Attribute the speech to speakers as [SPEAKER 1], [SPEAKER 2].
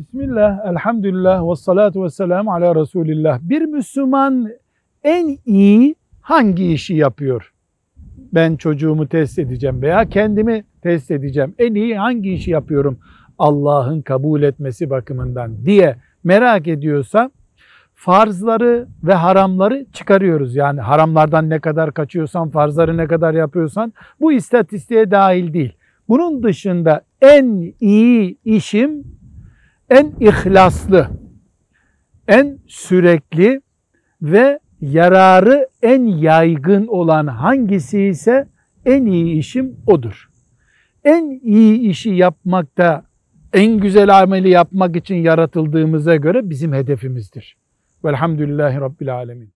[SPEAKER 1] Bismillah, elhamdülillah ve salatu ve selamu ala Resulillah. Bir Müslüman en iyi hangi işi yapıyor? Ben çocuğumu test edeceğim veya kendimi test edeceğim. En iyi hangi işi yapıyorum Allah'ın kabul etmesi bakımından diye merak ediyorsa farzları ve haramları çıkarıyoruz. Yani haramlardan ne kadar kaçıyorsan, farzları ne kadar yapıyorsan bu istatistiğe dahil değil. Bunun dışında en iyi işim en ihlaslı, en sürekli ve yararı en yaygın olan hangisi ise en iyi işim odur. En iyi işi yapmakta, en güzel ameli yapmak için yaratıldığımıza göre bizim hedefimizdir. Velhamdülillahi Rabbil Alemin.